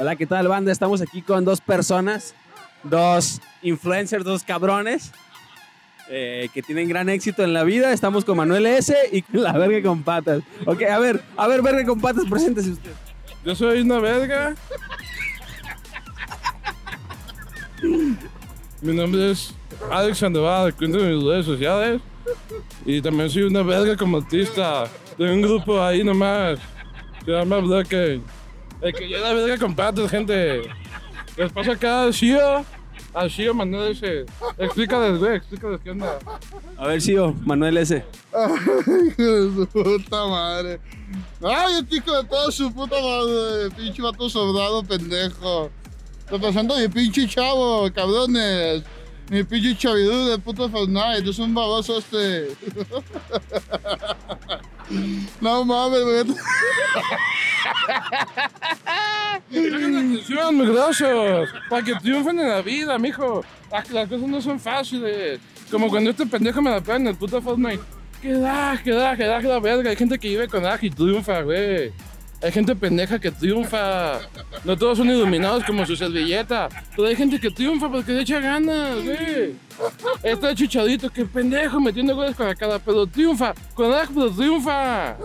Hola, ¿qué tal, banda? Estamos aquí con dos personas, dos influencers, dos cabrones eh, que tienen gran éxito en la vida. Estamos con Manuel S. y la verga con patas. Ok, a ver, a ver, verga con patas, preséntese usted. Yo soy una verga. Mi nombre es Alex Sandoval, cuento en mis redes sociales. Y también soy una verga como artista. Tengo un grupo ahí nomás. Se llama Blockade. El que yo la verga con patas, gente. Les paso acá al Shio. Al Shio Manuel ese. Explícales, güey, explícales qué onda. A ver, Sio, Manuel S. Ay, hijo de su puta madre. Ay, el chico de toda su puta madre. Pinche vato sobrado, pendejo. Represento a mi pinche chavo, cabrones. Mi pinche chavidú de puto Fortnite. Es un baboso este. No mames, güey. Atención, mugrosos. Para que triunfen en la vida, mijo. Ah, que Las cosas no son fáciles. Como cuando este pendejo me la pega en el puto Fortnite. Que da, que da, que da, la verga. Hay gente que vive con Aj y triunfa, güey. Hay gente pendeja que triunfa. No todos son iluminados como su servilleta. Pero hay gente que triunfa porque le echa ganas, güey. Está chichadito, que pendejo metiendo goles con la cara, pero triunfa. Con Aj, pero triunfa.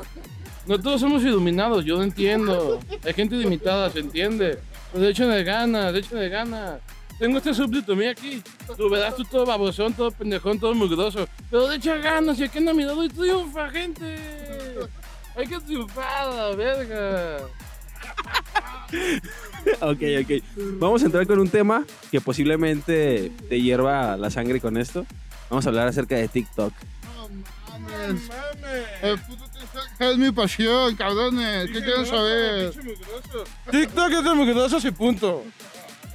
No todos somos iluminados, yo lo entiendo. Hay gente limitada, se entiende. Pero échenle ganas, échenle ganas. Tengo este súbdito mío aquí. Tú verás tú todo babosón, todo pendejón, todo mugroso. Pero le echa ganas y aquí en mi y triunfa, gente. Hay que triunfar, la verga. Ok, ok. Vamos a entrar con un tema que posiblemente te hierva la sangre con esto. Vamos a hablar acerca de TikTok. Mames. El puto TikTok es mi pasión, cabrones. ¿Qué quieren saber? TikTok es de mugrosos y punto.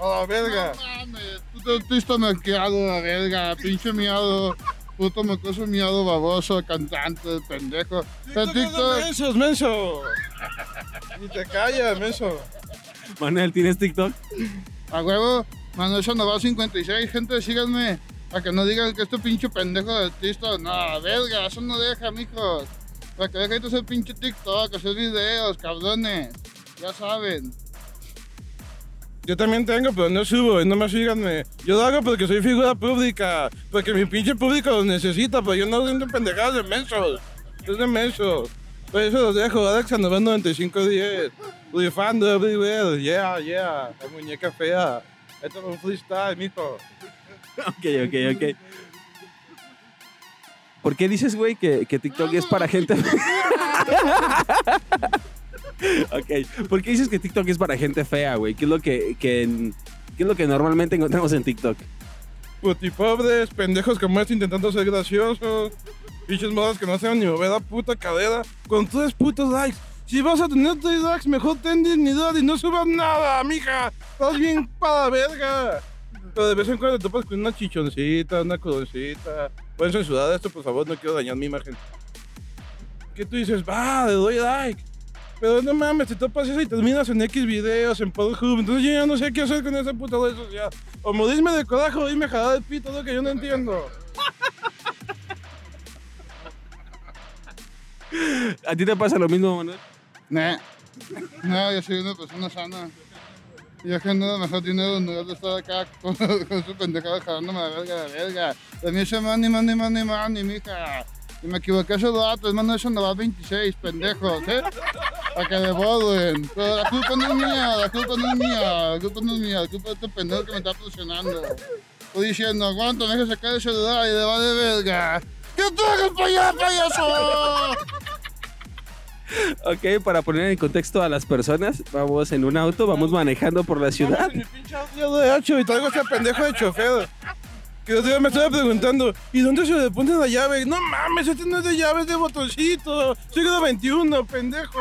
A la verga. No mames, puto artista merqueado, la verga, pinche miado, puto mocoso miado baboso, cantante, pendejo. El TikTok mensos, menso. Ni te callas, menso. Manuel, ¿tienes TikTok? a huevo, Manuel Sandoval 56, gente, síganme, para que no digan que este pinche pendejo de artista, no, verga, eso no deja, mijos. Para que dejen de hacer pinche TikTok, hacer videos, cabrones, ya saben. Yo también tengo, pero no subo, no me síganme. Yo lo hago porque soy figura pública, porque mi pinche público lo necesita, pero yo no siento pendejadas de mensos. Es de mensos. Por eso los dejo, Alex Sandoval 9510. Rifando everywhere, yeah, yeah. La muñeca fea. Esto es un freestyle, mijo. Ok, ok, ok. ¿Por qué dices, güey, que, que TikTok es para gente? ok. ¿Por qué dices que TikTok es para gente fea, güey? ¿Qué es lo que, que- qué es lo que normalmente encontramos en TikTok? Putipobres, pendejos como este intentando ser graciosos. Pinches modas que no saben ni mover la puta cadera. Con tres putos likes. Si vas a tener tres likes, mejor ten dignidad y no subas nada, mija. Estás bien para verga. Pero de vez en cuando te topas con una chichoncita, una coroncita. Pueden censurar esto, por favor, no quiero dañar mi imagen. Que tú dices, va, le doy like. Pero no mames, te topas eso y terminas en X videos, en Pornhub. Entonces yo ya no sé qué hacer con esa puta red social. O morirme de coraje o irme a jalar el pito, lo que yo no entiendo. ¿A ti te pasa lo mismo, Manuel? No, no, yo soy una persona sana. Yo genero mejor dinero en lugar de estar acá con, con su pendejada jalándome la verga, la verga. De mí ese money, money, money, money, mija. Y me equivoqué hace dato, es Manuel Sandoval 26, pendejos, ¿eh? Para que devuelven. Pero la culpa no es mía, la culpa no es mía, la culpa no es mía, la culpa es este pendejo que me está presionando. Estoy diciendo, aguanta, me deja sacar el celular y le va de verga. ¿Qué tragas para allá, payaso? Ok, para poner en contexto a las personas, vamos en un auto, vamos manejando por la ciudad. Mi pinche audio de H y traigo a este pendejo de chofer. Que día me estaba preguntando, ¿y dónde se le pone la llave? No mames, este no es de llave, es de botoncito. Siglo 21, pendejo.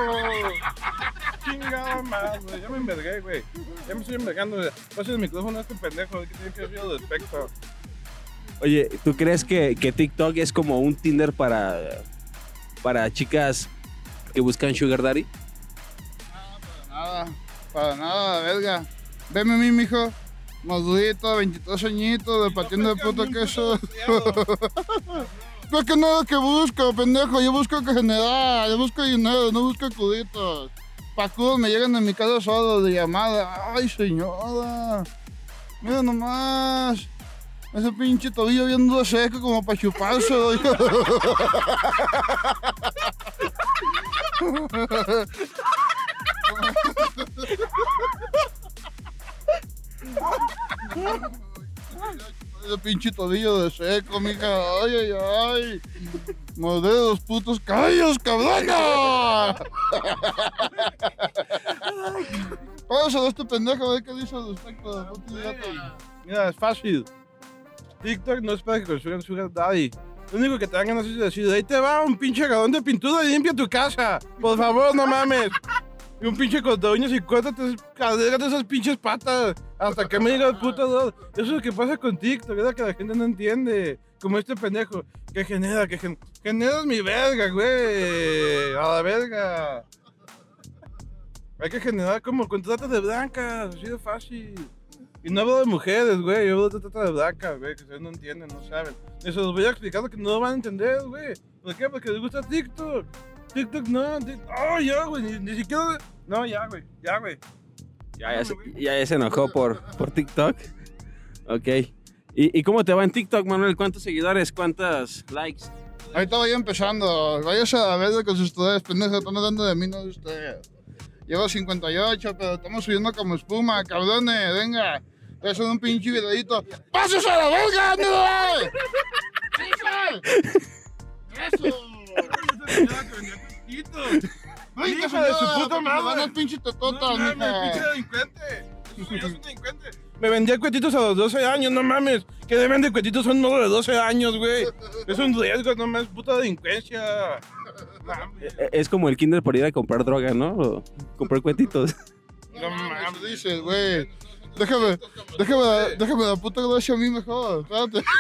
Chingada madre, ya me envergué, güey. Ya me estoy envergando. Pasa el micrófono a este pendejo, que tiene que decir al respecto. Oye, ¿tú crees que, que TikTok es como un Tinder para, para chicas que buscan Sugar Daddy? Nada, para nada, verga. Veme a mí, mijo. Madurito, 23 añitos, de patiendo de puto queso. No es lo que busco, pendejo. Yo busco que generar, yo busco dinero, no busco cuditos. pacudos me llegan a mi casa solo de llamada. Ay, señora. Mira nomás. Ese pinche tobillo bien duro seco como para chuparse. Ese pinche tobillo de seco, mija. Ay, ay, ay. Morder los putos cabellos, cabrona. Pásalo a este pendejo, a ver qué dice respecto. Todo. Mira, es fácil. TikTok no es para que construyan Sugar Daddy. Lo único que te dan ganas es decir, ahí te va un pinche galón de pintura y limpia tu casa. Por favor, no mames. Y un pinche corta uñas y córtate esas pinches patas. Hasta que me diga el puto dolor. Eso es lo que pasa con TikTok, es que la gente no entiende. Como este pendejo. Que genera, que gen generas mi verga, güey. A la verga. Hay que generar como contratos de blancas, así de fácil. Y no hablo de mujeres, güey, yo hablo de trata de blancas, güey, que ustedes no entienden, no saben. Y se los voy a explicar lo que no van a entender, güey. ¿Por qué? Porque les gusta TikTok. TikTok no, TikTok. Oh, ya, güey, ni, ni siquiera. No, ya, güey, ya, güey. Ya, ya, se, ya se enojó por, por TikTok. Ok. ¿Y, ¿Y cómo te va en TikTok, Manuel? ¿Cuántos seguidores? ¿Cuántos likes? Ahorita voy empezando. Váyase a ver con sus ustedes, pendejo. Están hablando de mí, no de usted. Llevo 58, pero estamos subiendo como espuma, cabrones. Venga. Eso es un pinche videito. ¡Pasos a la verga, ándale! ¡Eso! ¡Ay, Hija de su puta madre! Me van pinche tototas, No pinche delincuente. Me vendía cuetitos a los 12 años, no mames. ¿Qué de vende cuetitos a un morro de 12 años, güey? Es un riesgo, no mames, puta delincuencia. Mames. E- Es como el Kinder por ir a comprar droga, ¿no? O comprar cuentitos. No mames, dices, güey. Déjame, déjame, déjame la puta gracia a mí mejor. Espérate.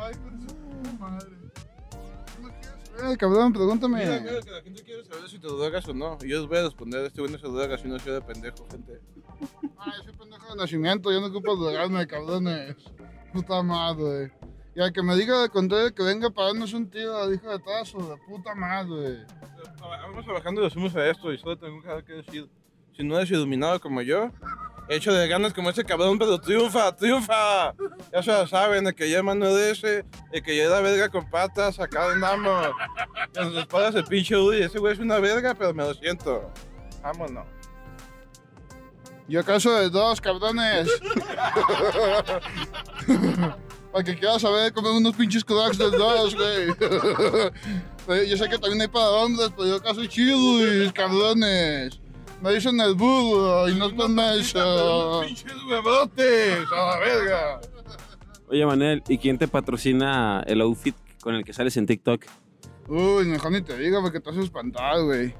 Ay, madre. ¿Qué me quieres saber, cabrón? Pregúntame. Mira, mira, que la gente quiere saber si te drogas o no. Y yo les voy a responder, este güey no se droga si no soy de pendejo, gente. Ay, soy pendejo de nacimiento, yo no ocupo drogarme, cabrones. Puta madre. Y al que me diga de contrario que venga para darnos un tiro, hijo de tazo, de puta madre. Vamos bajando los humos a esto y solo tengo que decir. Si no eres iluminado como yo, hecho de ganas como ese cabrón, pero triunfa, triunfa. Ya se lo saben, el que llama no ese, el que lleva verga con patas, acá andamos. Que nos espaldas el pinche Udi, ese güey es una verga, pero me lo siento. Vámonos. Yo acaso de dos, cabrones. Para que quieras saber comer unos pinches cracks de dos, güey. Yo sé que también hay para hombres, pero yo acaso chido, cabrones. Me dicen el burro y no es por eso. Pinches huevotes, a la verga. Oye, Manuel, ¿y quién te patrocina el outfit con el que sales en TikTok? Uy, mejor ni te digo porque te haces espantar, güey.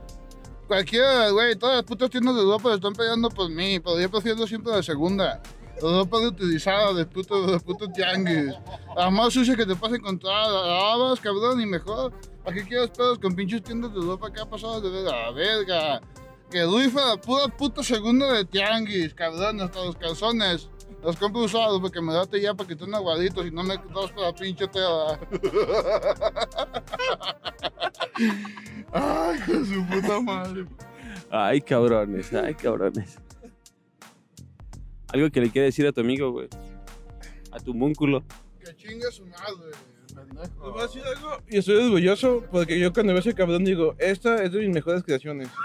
Cualquiera, güey, todas las putas tiendas de ropa están peleando por mí, pero yo prefiero siempre la segunda. La ropa reutilizada de puto, de puto tianguis. La más sucia que te puedes encontrar, la lavas, cabrón, y mejor. ¿Para qué quieres pedos con pinches tiendas de ropa que ha pasado de ver a la verga? Que rifa la pura puta segunda de tianguis, cabrón, hasta los calzones. Los compro usados porque me date ya para que estén aguaditos y no me dos para la pinche tela. Ay, con su puta madre. Ay, cabrones, ay, cabrones. Algo que le quiere decir a tu amigo, güey. A tu múnculo. Que chingue su madre, Les pendejo. voy a decir algo y estoy orgulloso porque yo cuando veo ese cabrón digo, esta es de mis mejores creaciones.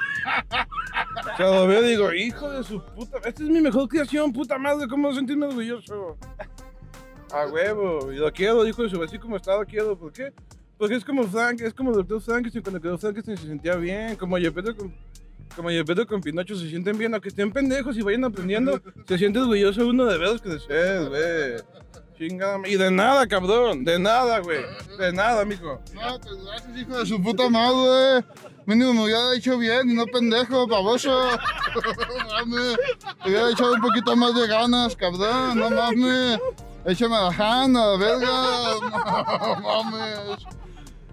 O sea, lo veo y digo, hijo de su puta, esta es mi mejor creación, puta madre, ¿cómo sentirme orgulloso? A huevo, y lo quiero, hijo de su así como está, lo quiero, ¿por qué? Porque es como Frank, es como Dr. Frankenstein, cuando quedó Frankenstein se sentía bien, como Yepeto con, como Yepeto con Pinocho se sienten bien, aunque estén pendejos y vayan aprendiendo, se siente orgulloso uno de veros crecer, güey. Chingada, y de nada, cabrón, de nada, güey, de nada, mijo. No, pues gracias, hijo de su puta madre. Mínimo me hubiera dicho bien y no pendejo, baboso. Mames. Te hubiera echado un poquito más de ganas, cabrón. No mames. Échame la jana, verga. No mames.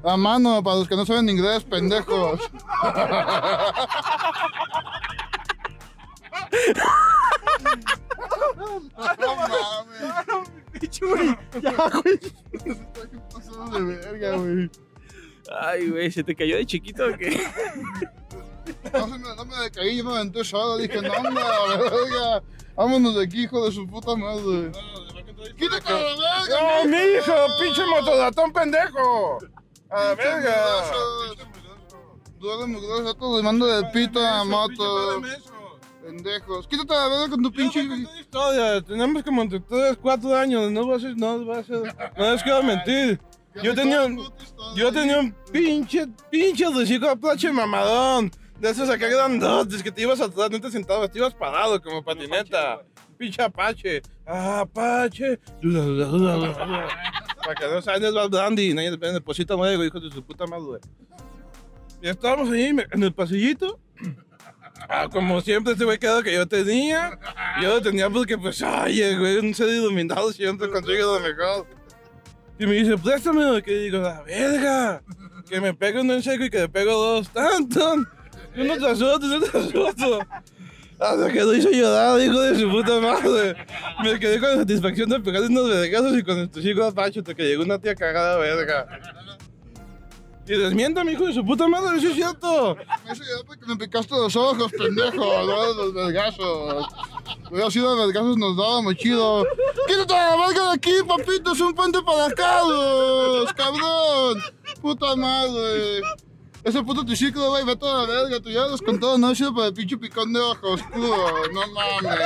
La mano, para los que no saben inglés, pendejos. No mames. Ya, güey. Está bien pasado de verga, güey. Ay, güey, ¿se te cayó de chiquito o qué? No, se me, no me decaí, yo me aventé solo. Dije, no, hombre, a la verga. Vámonos de aquí, hijo de su puta madre. ¡Quítate a la verga! ¡No, mi hijo! ¡Pinche motodatón pendejo! ¡A la verga! Duele mugroso, ya todos le mando de pito a moto. Pendejos. Quítate la verga con tu pinche. historia. Tenemos como entre 3, 4 años. No va a ser, no va a ser. No les quiero mentir. Yo tenía, un- yo tenía un pinche, pinche reciclo Apache mamadón. De esos acá grandotes que te ibas atrás, no te sentabas, te ibas parado como patineta. Pinche Apache. Ah, Apache. Para que dos años vas brandy, nadie te deposita nuevo, hijo de su puta madre. Y estábamos ahí en el pasillito. Ah, como siempre, ese güey quedó que yo tenía. Yo lo tenía porque, pues, ay, güey, un ser iluminado siempre consigue lo mejor. Y me dice, préstamelo. Que digo, la verga. Que me pegue uno en seco y que le pego dos. Tanto. Uno tras otro, uno tras otro. Hasta que lo hizo llorar, hijo de su puta madre. Me quedé con la satisfacción de pegarle unos vergazos y con el chico Apache hasta que llegó una tía cagada verga. Y desmienta, mi hijo de su puta madre, eso es cierto. Eso ya porque me picaste los ojos, pendejo. No los vergazos. Hubiera sido vergazos, nos dábamos chido. ¡Quítate la verga de aquí, papito! ¡Es un puente para carros! ¡Cabrón! ¡Puta madre! Ese puto triciclo, güey, vete a la verga. Tú ya los con todo, no ha sido para el pinche picón de ojo oscuro. No mames.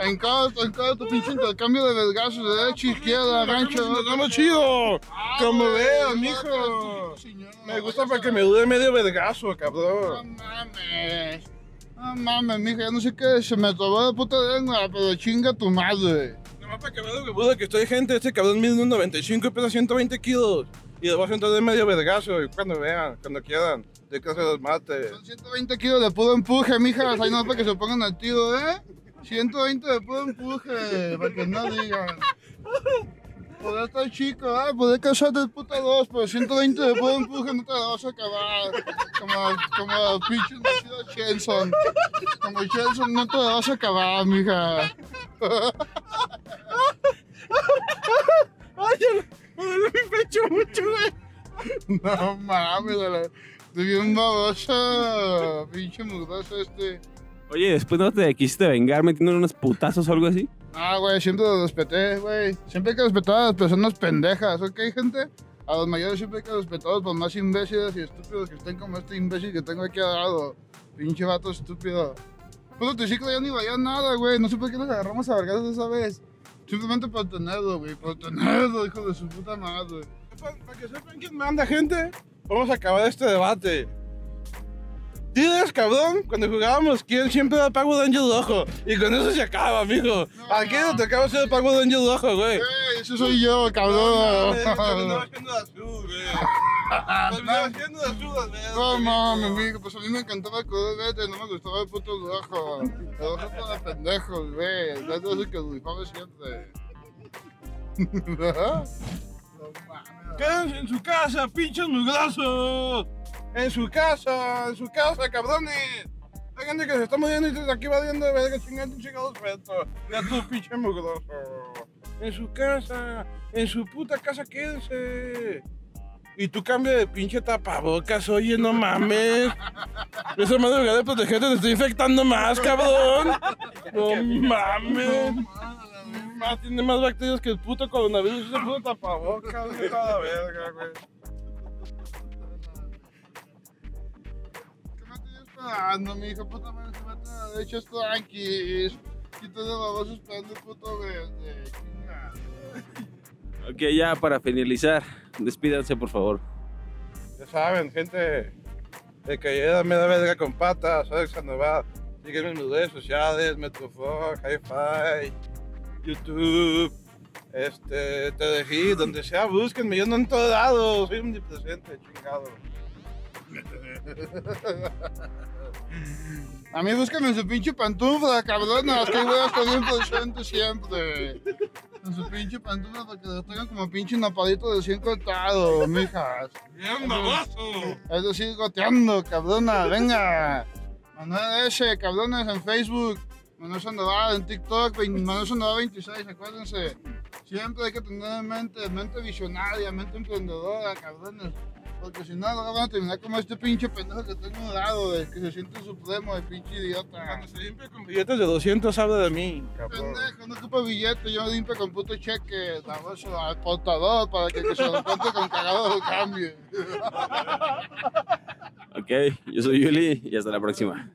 En cada, en cada tu pinche intercambio de vergazos, derecha, izquierda, rancho. Nos damos chido. Como vean, mijo. Me gusta para que me dure medio vergazo, No cabrón. mames. No mames, mija, ya no sé qué, se me trabó la puta lengua, pero chinga tu madre. Nomás para que vean lo que pudo que estoy gente, este cabrón mide un 95 y pesa 120 kilos. Y le voy a sentar de medio vergazo, y cuando vean, cuando quieran, de que se los mate. Son 120 kilos de puro empuje, mijas, ahí no para que se pongan al tiro, ¿eh? 120 de puro empuje, para que no digan. Poder estar chico, ¿eh? Poder casarte el puta dos, pero 120 de puro empuje no te la vas a acabar. Como, como pinche nacido Chelson. Como Chelson no te la vas a acabar, mija. ¡Ay, me duele mi pecho mucho, güey! No mames, estoy bien baboso. Pinche mugroso este. Oye, después no te quisiste vengar metiendo unos putazos o algo así. Ah, güey, siempre lo respeté, güey. Siempre hay que respetar a las personas pendejas, ¿ok, gente? A los mayores siempre hay que respetarlos por más imbéciles y estúpidos que estén como este imbécil que tengo aquí al lado. Pinche vato estúpido. Puro triciclo ya ni valía nada, güey. No sé por qué nos agarramos a vergas esa vez. Simplemente por tenerlo, güey. Por tenerlo, hijo de su puta madre. Para, para que sepan quién manda, gente, vamos a acabar este debate. Diles, cabrón, cuando jugábamos, ¿quién siempre da pago de Angel Rojo? Y con eso se acaba, amigo. ¿A quién le tocaba ser el pago de Angel Rojo, güey? ¡Ey, ese soy yo, No, cabrón! güey. No mames, amigo, pues a mí me encantaba el color verde, no me gustaba el puto rojo. El rojo para pendejos, güey. Verde es que rifaba siempre. no mames. Quédense en su casa, pinches mugrosos. En su casa, en su casa, cabrones. Hay gente que se está muriendo y desde aquí va viendo de verga chingando un chingado. Ya tú, pinche mugroso. En su casa, en su puta casa, quédense. Y tú cambia de pinche tapabocas, oye, no mames. Esa madre en lugar de protegerte te está infectando más, cabrón. No mames. Más, tiene más bacterias que el puto coronavirus. Ese puto tapabocas, la verga, güey. ¿Qué me tienes esperando, mijo? Puta madre, se mete a la derecha, esto aquí. Quítate de baboso esperando el puto verde. Ok, ya para finalizar, despídanse por favor. Ya saben, gente. De que me da verga con patas, Alex Sandoval. Sígueme en mis redes sociales, Metrofog, Hi-Fi, YouTube, este, TDG, donde sea, búsquenme, yo no en todos lados, soy omnipresente, chingado. A mí búscame en su pinche pantufla, cabronas, que voy a estar bien presente siempre. En su pinche pantufla para que lo tengan como pinche napadito de 100 cortado, mijas. ¡Bien baboso! Es decir, goteando, cabrona, venga. Manuel S, cabrones, en Facebook. Manuel Sandoval en TikTok, Manuel Sandoval 26, acuérdense. Siempre hay que tener en mente, mente visionaria, mente emprendedora, cabrones. Porque si no, luego van a terminar como este pinche pendejo que tengo un lado, güey, que se siente supremo, de pinche idiota. Cuando se limpia con billetes de 200 habla de mí, cabrón. Pendejo, no ocupa billete, yo limpio con puto cheque, baboso, al portador para que, que se lo encuentre con cagado lo cambie. Ok, yo soy Yuli y hasta la próxima.